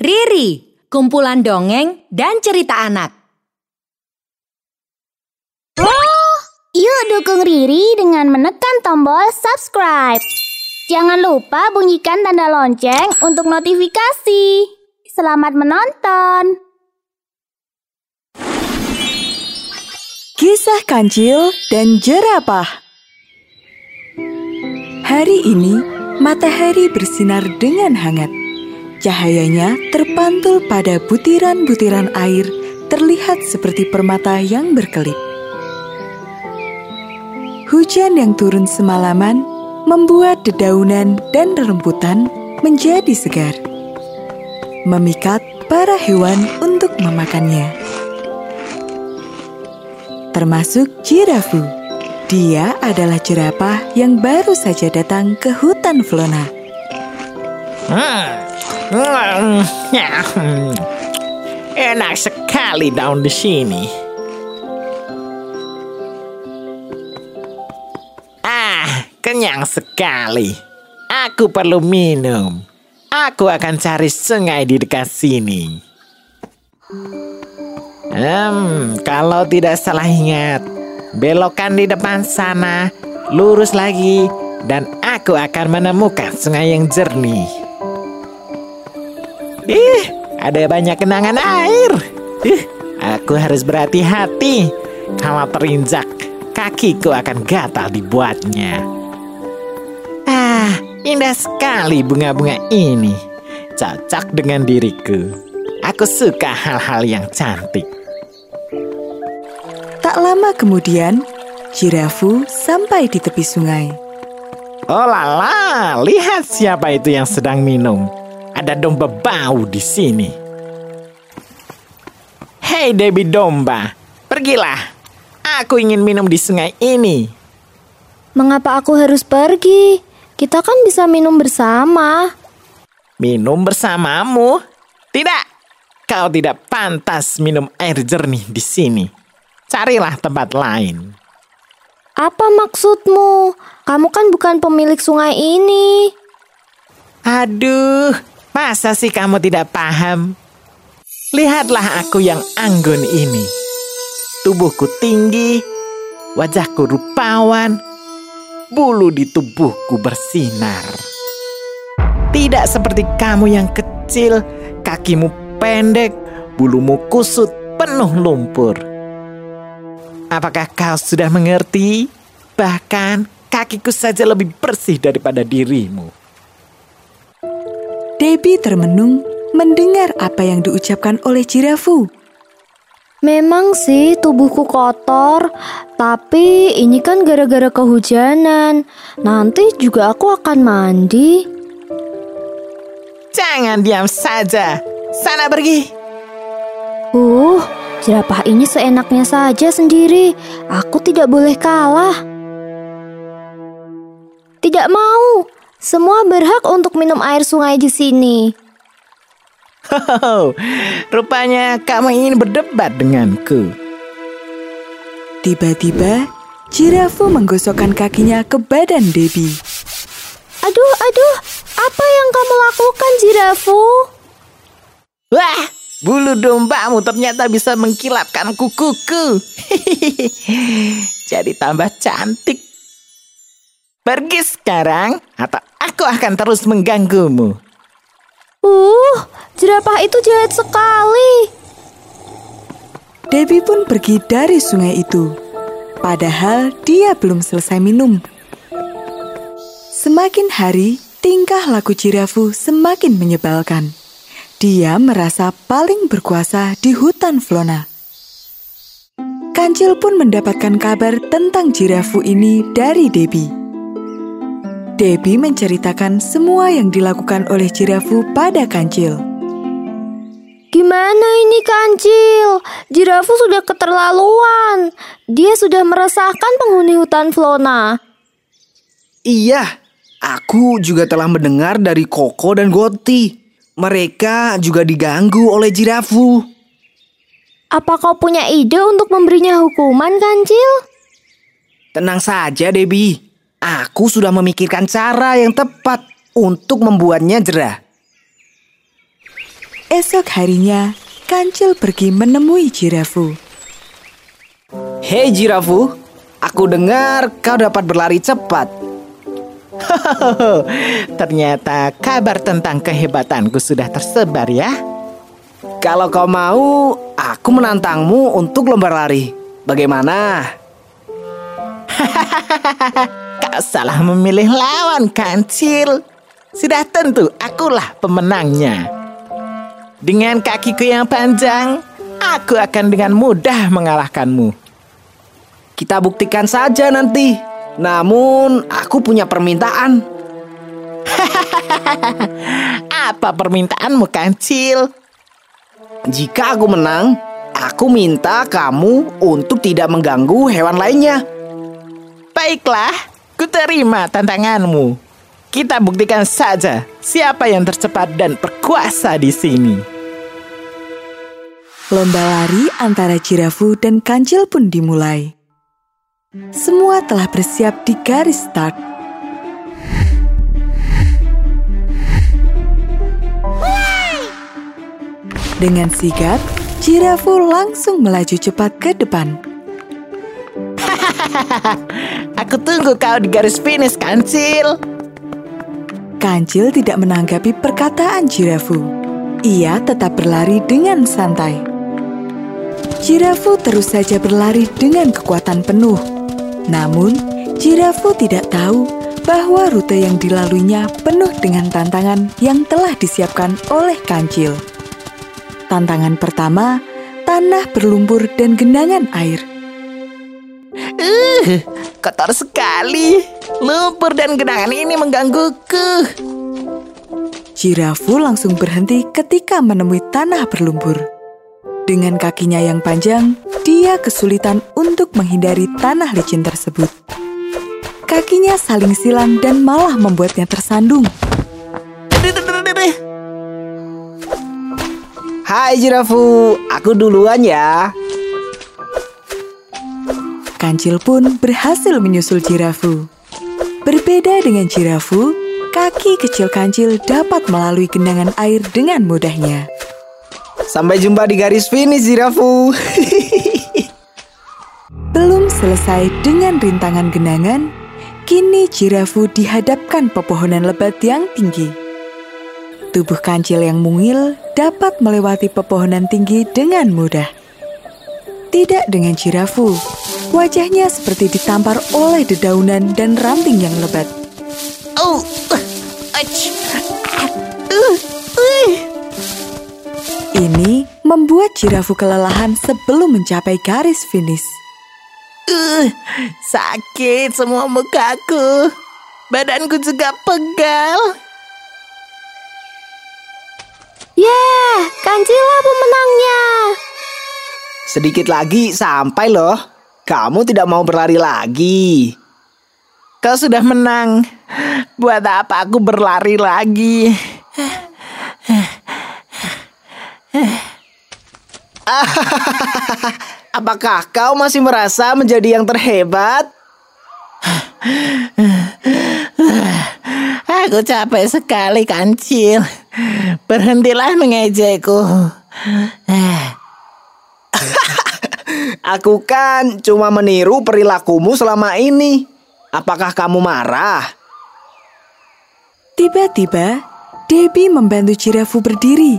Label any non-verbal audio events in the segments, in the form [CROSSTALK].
Riri, kumpulan dongeng dan cerita anak. Yuk dukung Riri dengan menekan tombol subscribe. Jangan lupa bunyikan tanda lonceng untuk notifikasi. Selamat menonton. Kisah Kancil dan Jerapah Hari ini, matahari bersinar dengan hangat. Cahayanya terpantul pada butiran-butiran air terlihat seperti permata yang berkelip. Hujan yang turun semalaman membuat dedaunan dan rerumputan menjadi segar. Memikat para hewan untuk memakannya. Termasuk jirafu. Dia adalah jerapah yang baru saja datang ke hutan Flona. [LAUGHS] Enak sekali daun di sini. Ah, kenyang sekali. Aku perlu minum. Aku akan cari sungai di dekat sini. Hmm, kalau tidak salah ingat, belokkan di depan sana, lurus lagi, dan aku akan menemukan sungai yang jernih. Ada banyak kenangan air. Ih, aku harus berhati-hati. Kalau terinjak, kakiku akan gatal dibuatnya. Ah, indah sekali bunga-bunga ini. Cocok dengan diriku. Aku suka hal-hal yang cantik. Tak lama kemudian, jirafu sampai di tepi sungai. Oh lala, lihat siapa itu yang sedang minum. Ada domba bau di sini. Hei Debbie domba, pergilah. Aku ingin minum di sungai ini. Mengapa aku harus pergi? Kita kan bisa minum bersama. Minum bersamamu? Tidak, kau tidak pantas minum air jernih di sini. Carilah tempat lain. Apa maksudmu? Kamu kan bukan pemilik sungai ini. Aduh, masa sih kamu tidak paham? Lihatlah aku yang anggun ini. Tubuhku tinggi, wajahku rupawan, bulu di tubuhku bersinar. Tidak seperti kamu yang kecil, kakimu pendek, bulumu kusut, penuh lumpur. Apakah kau sudah mengerti? Bahkan kakiku saja lebih bersih daripada dirimu. Debbie termenung mendengar apa yang diucapkan oleh jirafu. Memang sih tubuhku kotor, tapi ini kan gara-gara kehujanan. Nanti juga aku akan mandi. Jangan diam saja. Sana pergi. Uh, jerapah ini seenaknya saja sendiri. Aku tidak boleh kalah. Tidak mau. Semua berhak untuk minum air sungai di sini. Oh, rupanya kamu ingin berdebat denganku. Tiba-tiba, jirafu menggosokkan kakinya ke badan Debbie. Aduh, aduh, apa yang kamu lakukan, jirafu? Wah, bulu dombamu ternyata bisa mengkilapkan kukuku. [LAUGHS] Jadi tambah cantik. Pergi sekarang, atau aku akan terus mengganggumu. Uh, jerapah itu jahat sekali. Debbie pun pergi dari sungai itu. Padahal dia belum selesai minum. Semakin hari, tingkah laku jirafu semakin menyebalkan. Dia merasa paling berkuasa di hutan Flona. Kancil pun mendapatkan kabar tentang jirafu ini dari Debbie. Debbie menceritakan semua yang dilakukan oleh jirafu pada Kancil. Gimana ini kancil? Jirafu sudah keterlaluan. Dia sudah meresahkan penghuni hutan Flona. Iya, aku juga telah mendengar dari Koko dan Goti. Mereka juga diganggu oleh jirafu. Apa kau punya ide untuk memberinya hukuman, Kancil? Tenang saja, Debbie. Aku sudah memikirkan cara yang tepat untuk membuatnya jerah. Esok harinya, Kancil pergi menemui Jirafu. Hei Jirafu, aku dengar kau dapat berlari cepat. [LAUGHS] Ternyata kabar tentang kehebatanku sudah tersebar ya. Kalau kau mau, aku menantangmu untuk lomba lari. Bagaimana? [LAUGHS] Kau salah memilih lawan, Kancil. Sudah tentu akulah pemenangnya. Dengan kakiku yang panjang, aku akan dengan mudah mengalahkanmu. Kita buktikan saja nanti. Namun, aku punya permintaan. [LAUGHS] Apa permintaanmu, Kancil? Jika aku menang, aku minta kamu untuk tidak mengganggu hewan lainnya. Baiklah, kuterima tantanganmu. Kita buktikan saja siapa yang tercepat dan berkuasa di sini. Lomba lari antara Jirafu dan Kancil pun dimulai. Semua telah bersiap di garis start. Dengan sigap, Jirafu langsung melaju cepat ke depan. [LAUGHS] Aku tunggu kau di garis finish, Kancil. Kancil tidak menanggapi perkataan Jirafu. Ia tetap berlari dengan santai. Jirafu terus saja berlari dengan kekuatan penuh. Namun, Jirafu tidak tahu bahwa rute yang dilaluinya penuh dengan tantangan yang telah disiapkan oleh Kancil. Tantangan pertama, tanah berlumpur dan genangan air. Uh, kotor sekali. Lumpur dan genangan ini menggangguku. Jirafu langsung berhenti ketika menemui tanah berlumpur. Dengan kakinya yang panjang, dia kesulitan untuk menghindari tanah licin tersebut. Kakinya saling silang dan malah membuatnya tersandung. Hai Jirafu, aku duluan ya. Kancil pun berhasil menyusul Jirafu. Berbeda dengan jirafu, kaki kecil kancil dapat melalui genangan air dengan mudahnya. Sampai jumpa di garis finish, jirafu. [LAUGHS] Belum selesai dengan rintangan genangan, kini jirafu dihadapkan pepohonan lebat yang tinggi. Tubuh kancil yang mungil dapat melewati pepohonan tinggi dengan mudah. Tidak dengan jirafu, Wajahnya seperti ditampar oleh dedaunan dan ranting yang lebat. Oh, Ini membuat jirafu kelelahan sebelum mencapai garis finish. Uh, sakit semua mukaku. Badanku juga pegal. Yeah, Kancila pemenangnya. Sedikit lagi sampai loh. Kamu tidak mau berlari lagi. Kau sudah menang. Buat apa aku berlari lagi? [LAUGHS] Apakah kau masih merasa menjadi yang terhebat? [LAUGHS] Aku capek sekali, kancil. Berhentilah mengejekku. [LAUGHS] Aku kan cuma meniru perilakumu selama ini. Apakah kamu marah? Tiba-tiba, Debbie membantu Jirafu berdiri.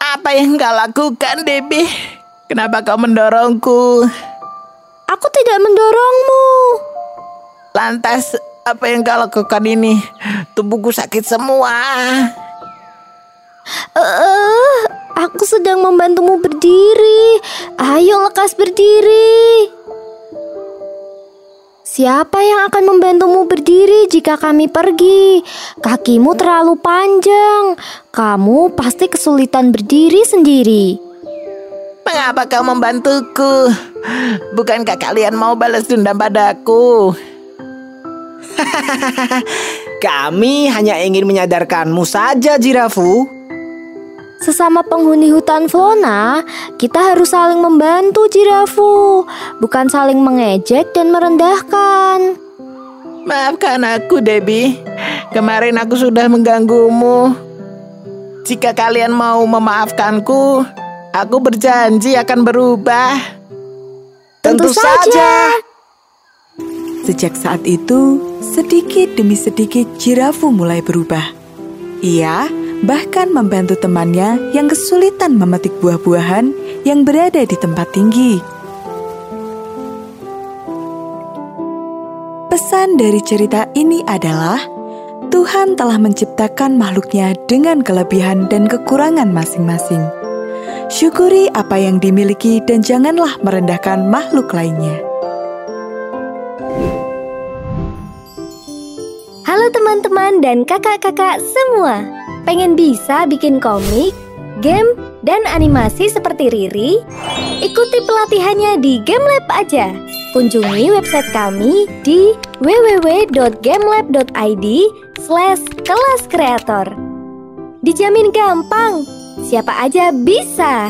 Apa yang kau lakukan, Debbie? Kenapa kau mendorongku? Aku tidak mendorongmu. Lantas, apa yang kau lakukan ini? Tubuhku sakit semua. Uh, aku sedang membantumu berdiri. Ayo lekas berdiri. Siapa yang akan membantumu berdiri jika kami pergi? Kakimu terlalu panjang. Kamu pasti kesulitan berdiri sendiri. Mengapa kau membantuku? Bukankah kalian mau balas dendam padaku? [LAUGHS] Kami hanya ingin menyadarkanmu saja, Jirafu. Sesama penghuni hutan Flona, kita harus saling membantu Jirafu, bukan saling mengejek dan merendahkan. Maafkan aku, Debbie. Kemarin aku sudah mengganggumu. Jika kalian mau memaafkanku, aku berjanji akan berubah. Tentu, saja. Sejak saat itu, sedikit demi sedikit Jirafu mulai berubah. Ia bahkan membantu temannya yang kesulitan memetik buah-buahan yang berada di tempat tinggi. Pesan dari cerita ini adalah Tuhan telah menciptakan makhluknya dengan kelebihan dan kekurangan masing-masing. Syukuri apa yang dimiliki dan janganlah merendahkan makhluk lainnya. Halo teman-teman dan kakak-kakak semua. Pengen bisa bikin komik, game, dan animasi seperti Riri? Ikuti pelatihannya di GameLab aja. Kunjungi website kami di www.gamelab.id slash kelas kreator. Dijamin gampang, siapa aja bisa.